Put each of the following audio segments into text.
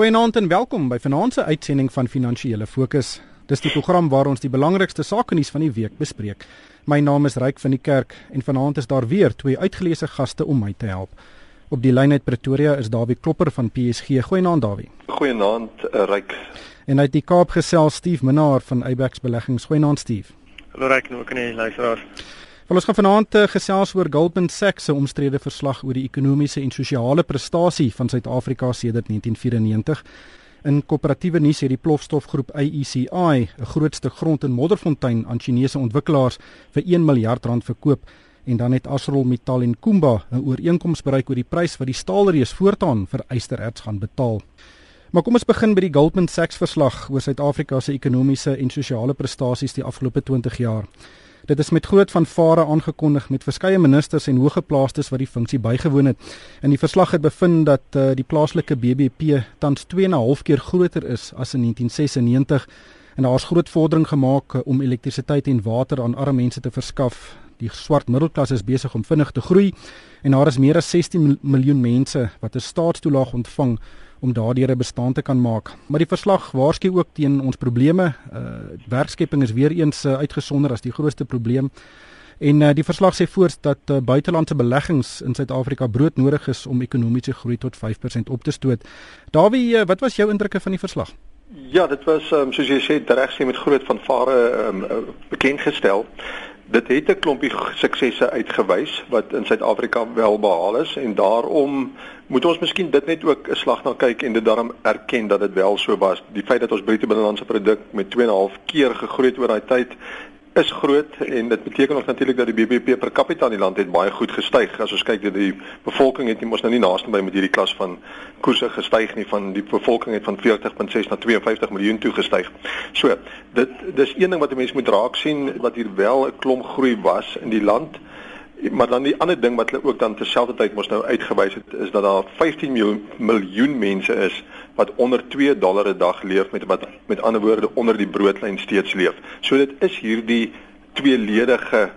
Goeienaand en welkom by vanaand se uitsending van Finansiële Fokus. Dis die program waar ons die belangrikste sake nuus van die week bespreek. My naam is Ryk van die Kerk en vanaand is daar weer twee uitgeleese gaste om my te help. Op die lyn uit Pretoria is Dawie Klopper van PSG. Goeienaand Dawie. Goeienaand uh, Ryk. En uit die Kaap gesels Steve Minnar van Eyebax Beleggings. Goeienaand Steve. Hallo Ryk, nou kan jy luister. Wel ons gaan vanaand uh, gesels oor Goldman Sachs se omstrede verslag oor die ekonomiese en sosiale prestasie van Suid-Afrika sedert 1994. In koöperatiewe nuus het die plofstofgroep AECI, 'n grootste grond in Modderfontein aan Chinese ontwikkelaars vir 1 miljard rand verkoop en dan het ArcelorMittal en Kumba 'n ooreenkoms bereik oor die prys wat die staalreus voortaan vir ystererts gaan betaal. Maar kom ons begin by die Goldman Sachs verslag oor Suid-Afrika se ekonomiese en sosiale prestasies die afgelope 20 jaar. Dit is met groot vanvare aangekondig met verskeie ministers en hoëgeplaastes wat die funksie bygewoon het. In die verslag het bevind dat uh, die plaaslike BBP tans 2.5 keer groter is as in 1996 en daar is groot vordering gemaak uh, om elektrisiteit en water aan arme mense te verskaf. Die swart middelklas is besig om vinnig te groei en daar is meer as 16 miljoen mense wat 'n staatstoelaag ontvang om daardeur 'n bestaan te kan maak. Maar die verslag waarsku ook teen ons probleme. Uh werkskepping is weer eens uh, uitgesonder as die grootste probleem. En uh, die verslag sê voort dat uh, buitelandse beleggings in Suid-Afrika broodnodig is om ekonomiese groei tot 5% op te stoot. Dawie, uh, wat was jou indrukke van die verslag? Ja, dit was um, soos jy sê reg sê met groot vanvare um, bekend gestel. Dit het 'n klompie suksesse uitgewys wat in Suid-Afrika wel behaal is en daarom moet ons miskien dit net ook 'n slag na kyk en dit daarom erken dat dit wel so was. Die feit dat ons bruto binnelandse produk met 2.5 keer gegroei het oor daai tyd is groot en dit beteken ook natuurlik dat die BBP per capita in die land het baie goed gestyg. As ons kyk dat die bevolking het nie mos nou nie naaste by met hierdie klas van koerse gestyg nie van die bevolking het van 40.6 na 52 miljoen toe gestyg. So, dit dis een ding wat 'n mens moet raak sien wat hier wel 'n klomp groei was in die land. Maar dan die ander ding wat hulle ook dan terselfdertyd mos nou uitgewys het is dat daar 15 miljoen, miljoen mense is wat onder 2 dollar 'n dag leef met wat met ander woorde onder die broodlyn steeds leef. So dit is hierdie tweeledige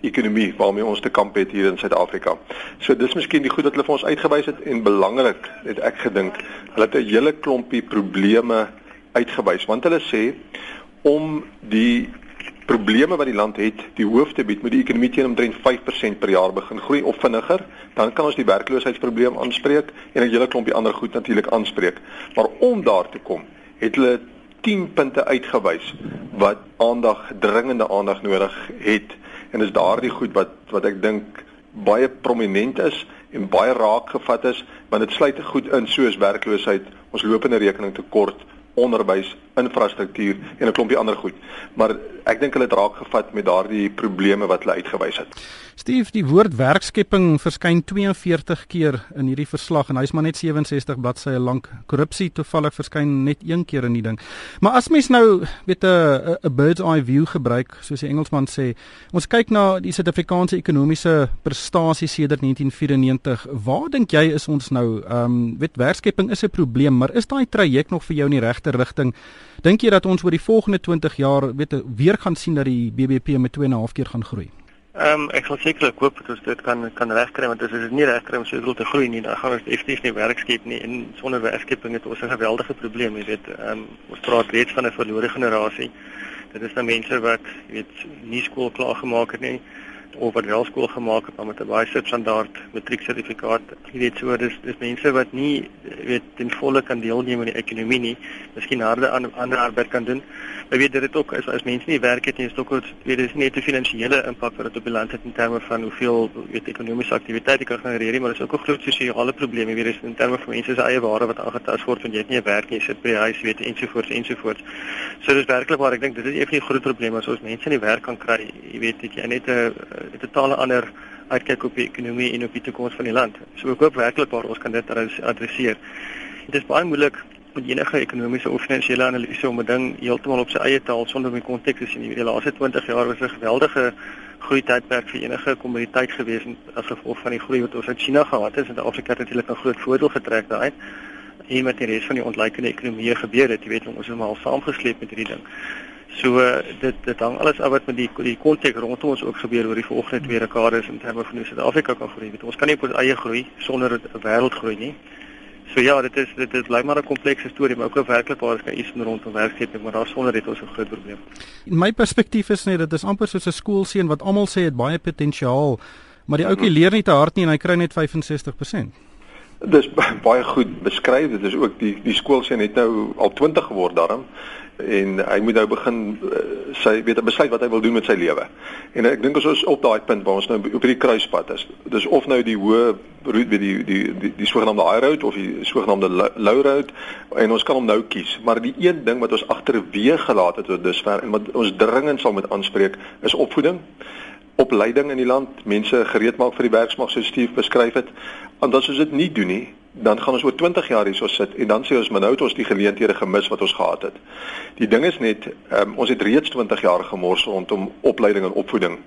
ekonomie waarmee ons te kamp het hier in Suid-Afrika. So dis miskien die goed wat hulle vir ons uitgewys het en belangrik het ek gedink. Hulle het 'n hele klompie probleme uitgewys want hulle sê om die probleme wat die land het, die hoofde bied moet die ekonomie teen omtrent 5% per jaar begin groei of vinniger, dan kan ons die werkloosheidsprobleem aanspreek en 'n hele klompie ander goed natuurlik aanspreek. Maar om daar te kom, het hulle 10 punte uitgewys wat aandag, dringende aandag nodig het. En is daardie goed wat wat ek dink baie prominent is en baie raak gevat is want dit sluit goed in soos werkloosheid, ons lopende rekening tekort, onderwys, infrastruktuur en 'n klompie ander goed. Maar ek dink hulle het raak gevat met daardie probleme wat hulle uitgewys het. Steve, die woord werkskepping verskyn 42 keer in hierdie verslag en hy's maar net 67 bladsye lank. Korrupsie toevallig verskyn net een keer in die ding. Maar as mens nou weet 'n 'n bird's eye view gebruik, soos die Engelsman sê, ons kyk na die Suid-Afrikaanse ekonomiese prestasie sedert 1994. Waar dink jy is ons nou? Ehm um, weet werkskepping is 'n probleem, maar is daai traject nog vir jou in die regte rigting? Dink jy dat ons oor die volgende 20 jaar weet weer gaan sien dat die BBP met 2.5 keer gaan groei? Ehm um, ek sal sekerlik hoop dat ons dit kan kan regkry want as dit nie regkry om soveel te groei nie, dan gaan ons definitief nie werk skep nie en sonder werkskeping het ons 'n geweldige probleem, jy weet. Ehm um, ons praat reeds van 'n verlore generasie. Dit is nou mense wat jy weet nie skool klaar gemaak het nie of wat wel skool gemaak het met 'n baie substandaard matrieksertifikaat. Jy weet so dis dis mense wat nie weet ten volle kan deelneem aan die ekonomie nie, miskien harde aan ander arbeid kan doen. Jy weet dit het ook as as mense nie werk het nie, is dit ook weet dis net 'n finansiële impak wat dit op die land het in terme van hoeveel weet ekonomiese aktiwiteit jy kan genereer, maar dit is ook 'n groot sosiale probleem, weet dis in terme van mense se eie ware wat aangetast word want jy het nie 'n werk nie, jy sit by die huis, weet ensovoorts ensovoorts. So dis werklik waar ek dink dit is een van die groot probleme as ons mense nie werk kan kry, jy weet jy net 'n 'n totale ander uitkyk op die ekonomie en op die toekoms van die land. So ek hoop werklik waar ons kan dit adresseer. Dit is baie moeilik met enige ekonomiese of finansiële analise om 'n ding heeltemal op sy eie taal sonder om die konteks te sien. Die laaste 20 jaar was 'n geweldige groei tydperk vir enige kommoditeit gewees as gevolg van die groei wat ons uit China gehad het. Het natuurlik 'n groot voordeel getrek daaruit. En met die res van die ontleikende ekonomie gebeur het, jy weet, ons is maar saamgesleep met hierdie ding. So dit dit hang alles af wat met die die konteks rondom ons ook gebeur oor die volgende twee dekades in terme van hoe Suid-Afrika kan groei. Weet, ons kan nie op ons eie groei sonder 'n wêreld groei nie. So ja, dit is dit is bly maar 'n komplekse storie, maar ook 'n werklikwaar is kan iets rondom werkskeping, maar daar sonder dit ons 'n groot probleem. In my perspektief is net dit is amper soos 'n skoolseun wat almal sê het baie potensiaal, maar die ouetjie leer nie te hard nie en hy kry net 65%. Dis baie goed beskryf. Dit is ook die die skoolseun het nou al 20 geword daarom en hy moet nou begin uh, sy weet besluit wat hy wil doen met sy lewe. En ek dink ons is op daai punt waar ons nou op hierdie kruispunt is. Dis of nou die hoë route by die die die die, die sogenaamde high road of die sogenaamde low road en ons kan hom nou kies. Maar die een ding wat ons agterweë gelaat het tot dusver en wat ons dringend sal moet aanspreek is opvoeding opleiding in die land, mense gereed maak vir die werksmag so Steve beskryf het. Want as ons dit nie doen nie, dan gaan ons oor 20 jaar hierso sit en dan sê ons maar nou het ons die geleenthede gemis wat ons gehad het. Die ding is net um, ons het reeds 20 jaar gemors rondom opleiding en opvoeding.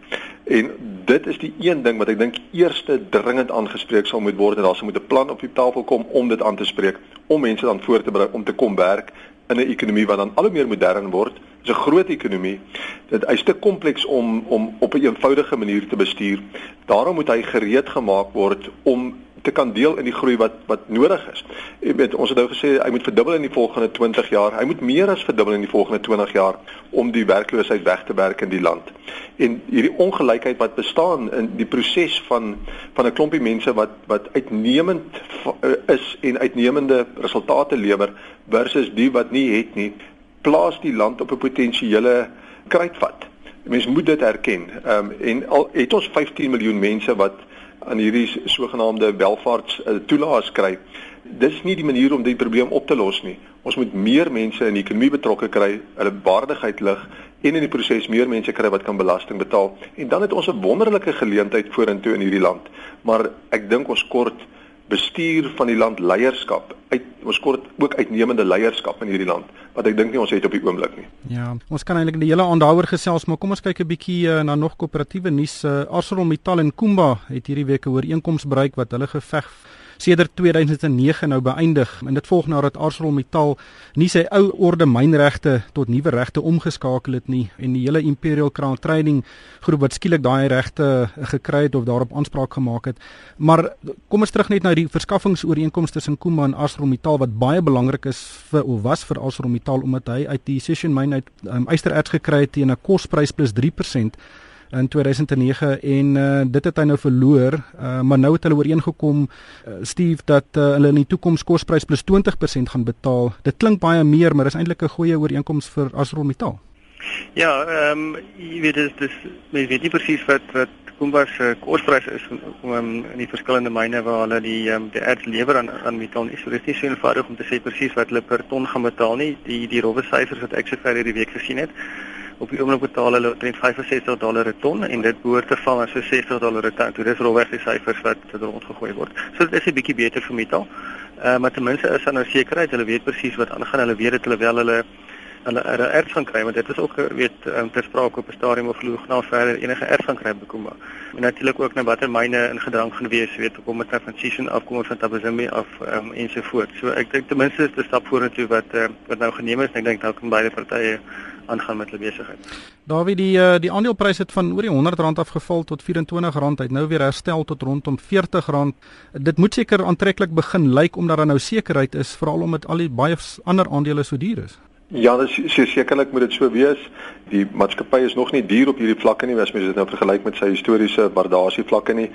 En dit is die een ding wat ek dink eerste dringend aangespreek sal moet word en daar sal moet 'n plan op die tafel kom om dit aan te spreek om mense dan voor te berei om te kom werk in 'n ekonomie wat dan al hoe meer modern word. Dit is 'n groot ekonomie. Dit is te kompleks om om op 'n eenvoudige manier te bestuur. Daarom moet hy gereed gemaak word om te kan deel in die groei wat wat nodig is. Jy weet ons het nou gesê hy moet verdubbel in die volgende 20 jaar. Hy moet meer as verdubbel in die volgende 20 jaar om die werkloosheid weg te werk in die land. En hierdie ongelykheid wat bestaan in die proses van van 'n klompie mense wat wat uitnemend is en uitnemende resultate lewer versus die wat nie het nie, plaas die land op 'n potensiële kruitvat. Mense moet dit erken. Ehm um, en al het ons 15 miljoen mense wat aan hierdie sogenaamde welvaarts uh, toelaas kry. Dis nie die manier om die probleem op te los nie. Ons moet meer mense in die ekonomie betrokke kry, hulle waardigheid lig en in die proses meer mense kry wat kan belasting betaal. En dan het ons 'n wonderlike geleentheid vorentoe in hierdie land. Maar ek dink ons kort bestuur van die land leierskap. Uit ons kort ook uitnemende leierskap in hierdie land wat ek dink nie ons het op die oomblik nie. Ja, ons kan eintlik die hele aand daaroor gesels, maar kom ons kyk 'n bietjie uh, na nog koöperatiewe nuus. Uh, ArcelorMittal en Kumba het hierdie week 'n ooreenkoms bereik wat hulle geveg sedert 2009 nou beëindig en dit volg nadat ArcelorMittal nie sy ou orde mynregte tot nuwe regte omgeskakel het nie en die hele Imperial Crown Trading groep wat skielik daai regte gekry het of daarop aanspraak gemaak het. Maar kom ons terug net na die verskaffingsooreenkomste tussen Kumba en ArcelorMittal wat baie belangrik is vir of was vir ArcelorMittal omdat hy uit die Sishen myn uit um, ystererts gekry het teen 'n kosprys plus 3% in 2009 en uh, dit het hy nou verloor uh, maar nou het hulle ooreengekom uh, Steve dat uh, hulle in die toekoms kosprys plus 20% gaan betaal. Dit klink baie meer, maar is eintlik 'n goeie ooreenkoms vir ArcelorMittal. Ja, ehm um, jy weet dis dis mens weet nie presies wat wat Kumba se kosprys is om um, in die verskillende myne waar hulle die um, die erts lewer aan aan metal nie. So dis nie so eenvoudig om te sê presies wat hulle per ton gaan betaal nie. Die die rowwe syfers wat ek sover hierdie week gesien het op die oomblik betaal hulle omtrent 65 dollar per ton en dit behoort te val na so 60 dollar per ton. Dit is rowweg die syfers wat wat rondgegooi word. So dit is 'n bietjie beter vir metal. Uh, maar ten minste is daar nou sekerheid. Hulle weet presies wat aangaan. Hulle weet dit hulle wel hulle hulle erts gaan kry want dit is ook weet um, ter sprake op 'n stadium of genoeg na verder enige erts gaan kry bekom. En natuurlik ook na watter myne in gedrang gaan wees, weet kom met transition afkom van Tabazimbi af um, ensovoorts. So ek dink ten minste is 'n stap vorentoe wat uh, wat nou geneem is en ek dink dalk kan beide partye aangaan met hulle besigheid. Dawie die uh, die aandeleprys het van oor die R100 afgeval tot R24 uit nou weer herstel tot rondom R40. Dit moet seker aantreklik begin lyk omdat daar nou sekerheid is veral omdat al die baie ander aandele so duur is. Ja, dis so sekerlik moet dit so wees. Die maatskappy is nog nie duur op hierdie vlakke nie, as mens dit nou vergelyk met sy historiese waardasie vlakke nie.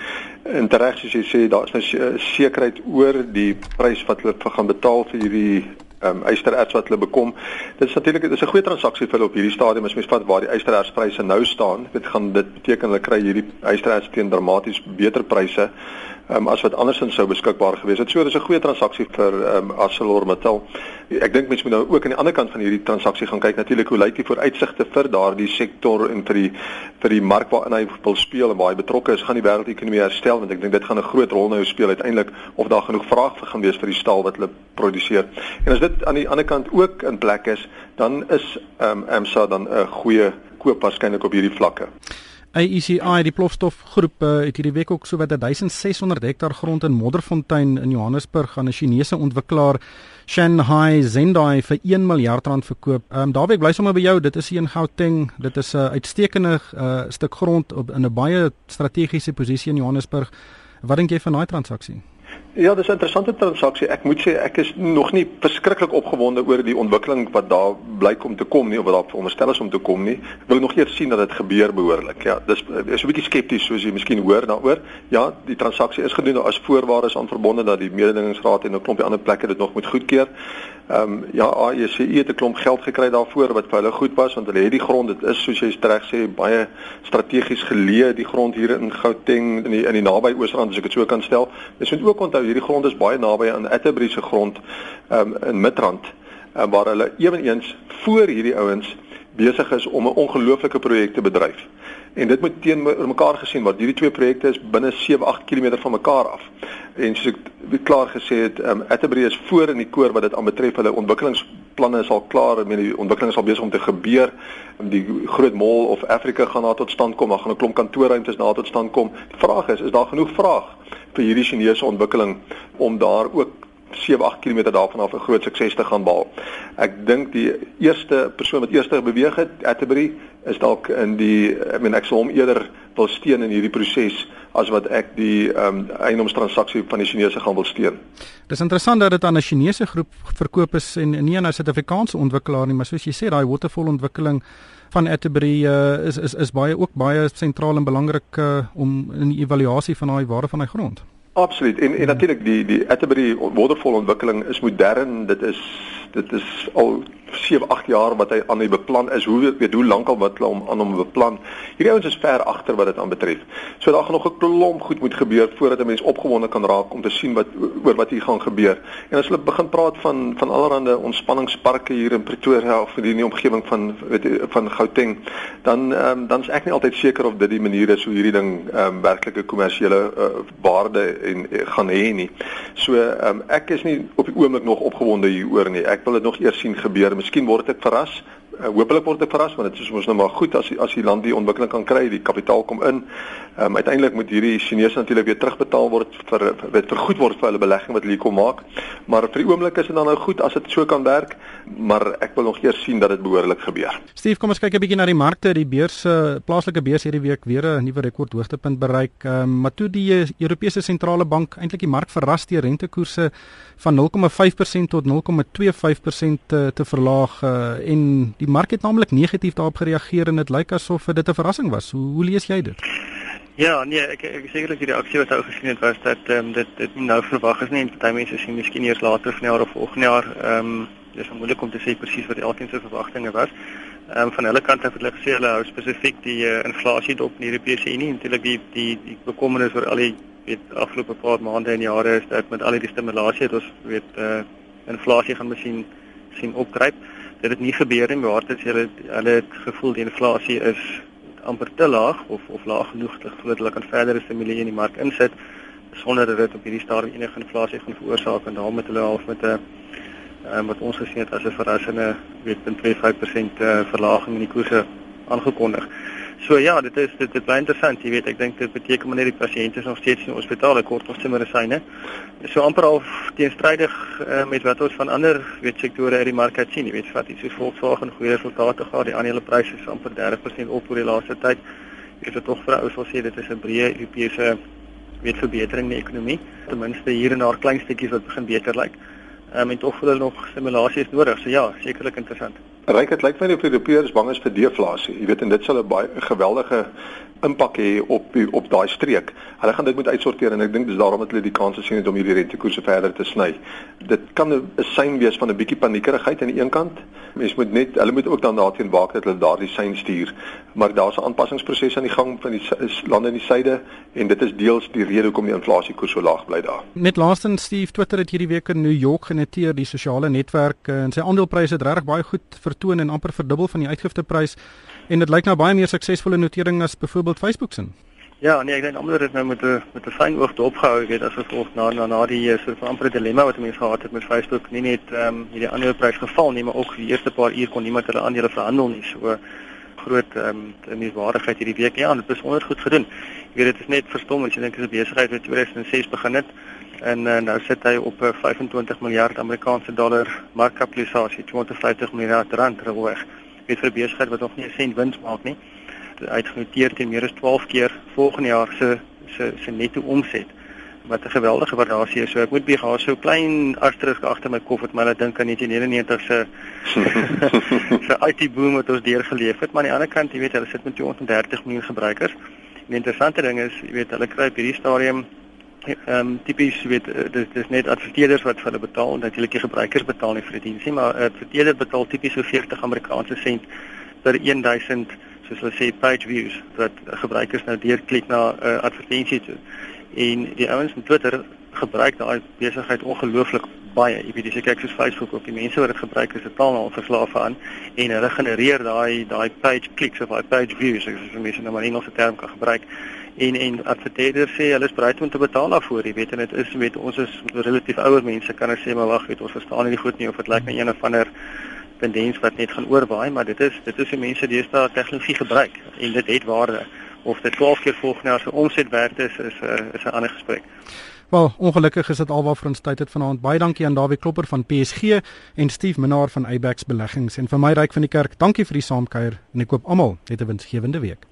En tereg soos jy sê, daar is nou sekerheid oor die prys wat hulle gaan betaal vir hierdie um, ystererts wat hulle bekom. Dit is natuurlik dit is 'n goeie transaksie vir hulle op hierdie stadium as mens vat waar die ysterertspryse nou staan. Dit gaan dit beteken hulle kry hierdie ystererts teen dramaties beter pryse um, as wat andersins sou beskikbaar gewees het. So dis 'n goeie transaksie vir um, ArcelorMittal. Ek dink mense moet nou ook aan die ander kant van hierdie transaksie gaan kyk natuurlik hoe lyk die vooruitsigte vir daardie sektor en vir die vir die mark waarin hy wil speel en waar hy betrokke is, gaan die wêreldekonomie herstel want ek dink dit gaan 'n groot rol nou speel uiteindelik of daar genoeg vraag vir gaan wees vir die staal wat hulle produseer. En as dit aan die ander kant ook in plek is, dan is um, AMSA dan 'n goeie koop waarskynlik op hierdie vlakke. AECI die plofstofgroep uh, het hierdie week ook sowat 1600 hektaar grond in Modderfontein in Johannesburg aan 'n Chinese ontwikkelaar Shanghai Zendai vir 1 miljard rand verkoop. Ehm um, daarby bly sommer by jou, dit is hier in Gauteng. Dit is 'n uh, uitstekende uh, stuk grond op in 'n baie strategiese posisie in Johannesburg. Wat dink jy van daai transaksie? Ja, dis 'n interessante transaksie. Ek moet sê ek is nog nie verskriklik opgewonde oor die ontwikkeling wat daar blyk om te kom nie of wat daar veronderstel is om te kom nie. Ek wil nog eers sien dat dit gebeur behoorlik. Ja, dis is 'n bietjie skepties soos jy miskien hoor daaroor. Ja, die transaksie is gedoen as voorwaardes aan verbonde dat die mededingingsraad en 'n klompie ander plekke dit nog moet goedkeur. Ehm um, ja, AECE het 'n klomp geld gekry daarvoor wat vir hulle goed was want hulle het die grond. Dit is soos jy reg sê baie strategies geleë die grond hier in Gauteng in die in die naby Oosrand as ek dit so kan stel. Dis moet ook onthou hierdie grond is baie naby aan Atterbury se grond um, in Midrand um, waar hulle ewenigs voor hierdie ouens besig is om 'n ongelooflike projek te bedryf. En dit moet teenoor mekaar gesien word. Hierdie twee projekte is binne 7-8 km van mekaar af. En soos ek klaar gesê het, um, Atterbury is voor in die koor wat dit aanbetref. Hulle ontwikkelingsplanne is al klaar. Ek meen die ontwikkeling is al besig om te gebeur. Die groot mall of Afrika gaan daar tot stand kom. Daar gaan 'n klomp kantoorruimtes daar tot stand kom. Die vraag is, is daar genoeg vraag vir hierdie Chinese ontwikkeling om daar ook 7-8 km daarvan af 'n groot sukses te gaan behaal. Ek dink die eerste persoon wat eerste beweeg het, Atterbury, is dalk in die ek meen ek sou hom eerder wil steun in hierdie proses as wat ek die ehm um, eiendomstransaksie van die Chinese gaan wil steun. Dis interessant dat dit aan 'n Chinese groep verkoop is en nie aan 'n Suid-Afrikaanse ontwikkelaar nie, maar soos jy sê, daai waterfall ontwikkeling van Atterbury uh, is is is baie ook baie sentraal en belangrik uh, om in die evaluasie van daai waarde van daai grond. Absoluut. En en natuurlik die die Atterbury waterfall ontwikkeling is modern. Dit is dit is al 7, 8 jaar wat hy aan die beplan is. Hoe weet hoe lank al wat hulle om aan hom beplan. Hierdie ouens is ver agter wat dit aanbetref. So daar gaan nog 'n klomp goed moet gebeur voordat 'n mens opgewonde kan raak om te sien wat oor wat hier gaan gebeur. En as hulle begin praat van van allerlei ontspanningsparke hier in Pretoria of in die omgewing van weet van Gauteng, dan um, dan is ek nie altyd seker of dit die manier is hoe hierdie ding um, werklike kommersiële uh, waarde en uh, gaan hê nie. So um, ek is nie op die oomblik nog opgewonde hieroor nie. Ek wil dit nog eers sien gebeur miskien word ek verras. Uh, Hoopelik word ek verras want dit is mos nou maar goed as as die land die ontwikkeling kan kry, die kapitaal kom in. Ehm um, uiteindelik moet hierdie Chinese natuurlik weer terugbetaal word vir wat vergoed word vir hulle belegging wat hulle kom maak. Maar vir die oomblik is dit dan nou goed as dit so kan werk, maar ek wil nog eers sien dat dit behoorlik gebeur. Steve, kom ons kyk 'n bietjie na die markte. Die beurs, plaaslike beurs hierdie week weer 'n nuwe rekord hoogtepunt bereik. Ehm um, maar toe die Europese sentrale bank eintlik die mark verras deur rentekoerse van 0,5% tot 0,25% te, te verlaag uh, en die mark het naamlik negatief daarop gereageer en dit lyk asof dit 'n verrassing was. Hoe, hoe lees jy dit? Ja, nee, ek ek sekerlik die reaksie wat ou gesien het was dat ehm um, dit dit nou verwag is nie en party mense sien miskien eers later van jaar of volgende jaar ehm um, dis moeilik om te sê presies wat elkeen se verwagtinge was. Ehm um, van hulle kant het hulle gesê hulle hou spesifiek die uh, inflasie dop in die Europese Unie en natuurlik die die die bekommernis oor al die weet afgelope paar maande en jare is dat met al die stimulasie het ons weet eh uh, inflasie gaan miskien sien opkruip. Dit het nie gebeur nie, maar dit hulle hulle het gevoel die inflasie is amper te laag of of laag genoeg dat hulle kan verder stimuleer in die mark insit sonder dat dit op hierdie stadium enige inflasie gaan veroorsaak en daarom het hulle half met 'n um, wat ons gesien het as 'n verrassende weet 0.25% uh, verlaging in die koerse aangekondig. So ja, dit is dit dit baie interessant, jy weet, ek dink dit beteken wanneer die pasiënte nog steeds in het kort ons medisyne. So amper al teenstrydig uh, met wat ons van ander weet sektore uit die mark het sien, jy weet, vat iets so Volkswagen goeie resultate gehad, die aandelepryse is amper 30% op oor die laaste tyd. Ek het tog vir ouers wil sê dit is 'n breë Europese weet verbetering in die ekonomie. Ten minste hier en daar klein stukkies wat begin beter lyk. Ehm um, en tog hulle nog simulasie is nodig. So ja, sekerlik interessant. Ryk dit lyk my die Europeërs bang is vir deflasie. Jy weet en dit sal 'n baie geweldige impak hê op op daai streek. Hulle gaan dit moet uitsorteer en ek dink dis daarom dat hulle die kans sien om hierdie rentekoerse verder te sny. Dit kan 'n sein wees van 'n bietjie paniekerigheid aan die een kant. Mense moet net hulle moet ook dan daarteen waak dat hulle daardie sein stuur. Maar daar's 'n aanpassingsproses aan die gang van die lande in die suide en dit is deels die rede hoekom die inflasiekoers so laag bly daar. Net laastens Steve Twitter het hierdie week in New York genoteer die sosiale netwerk en sy aandelepryse het regtig baie goed vertoon en amper verdubbel van die uitgifteprys en dit lyk nou baie meer suksesvolle notering as byvoorbeeld Facebook se. Ja, nee, ek dink almal het nou met 'n met 'n fyn oog dopgehou, weet as gevolg na na na die eh, soort van amper dilemma wat mense gehad het met Facebook, nie net ehm um, hierdie aandeleprys geval nie, maar ook die eerste paar uur kon niemand hulle aandele verhandel nie. So groot ehm um, in die waardigheid hierdie week. Ja, dit is wonderlik goed gedoen. Ek weet dit is net verstom as jy dink dis 'n besigheid wat 2006 begin het en uh, nou sit hy op 'n uh, 25 miljard Amerikaanse dollar markkapitalisasie, 250 miljard rand terwyl weet vir besigheid wat nog nie 'n sent wins maak nie. Uitgenoteer teen meer as 12 keer volgende jaar se se se netto omset. wat 'n geweldige variasie is. So ek moet bieg haar so klein asterisk agter my wat my laat dink aan 1999 se se IT boom wat ons deurgeleef het, maar aan die ander kant, jy weet, hulle sit met 230 miljoen gebruikers. En die interessante ding is, jy weet, hulle kry op hierdie stadium ehm um, tipies weet eh, dis dis net adverteerders wat vir hulle betaal en natuurlik die gebruikers betaal nie vir die diensie maar 'n adverteerder betaal tipies so 40 Amerikaanse sent per 1000 soos hulle sê page views wat gebruikers nou deurklik na 'n uh, advertensie toe. En die ouens op Twitter gebruik daai besigheid ongelooflik baie. Jy weet dis ek kyk soos Facebook op die mense wat dit gebruik is totaal al verslaaf aan en hulle genereer daai daai page clicks of daai page views as jy mense nou maar Engelse term kan gebruik. En en adverteerders sê hulle is bereid om te betaal daarvoor, jy weet en dit is weet ons is relatief ouer mense kan ek sê maar wag, weet ons verstaan nie goed nie of dit lyk na een of ander tendens wat net gaan oorwaai, maar dit is dit is hoe mense deesdae tegnologie gebruik en dit het waarde. Of dit 12 keer volgende jaar se omset werd is is 'n uh, is 'n ander gesprek. Wel, ongelukkig is dit alwaar vir ons tyd het vanaand. Baie dankie aan Dawie Klopper van PSG en Steve Minnar van Abex Beleggings en vir my ryk van die kerk. Dankie vir die saamkuier en ek koop almal net 'n winsgewende week.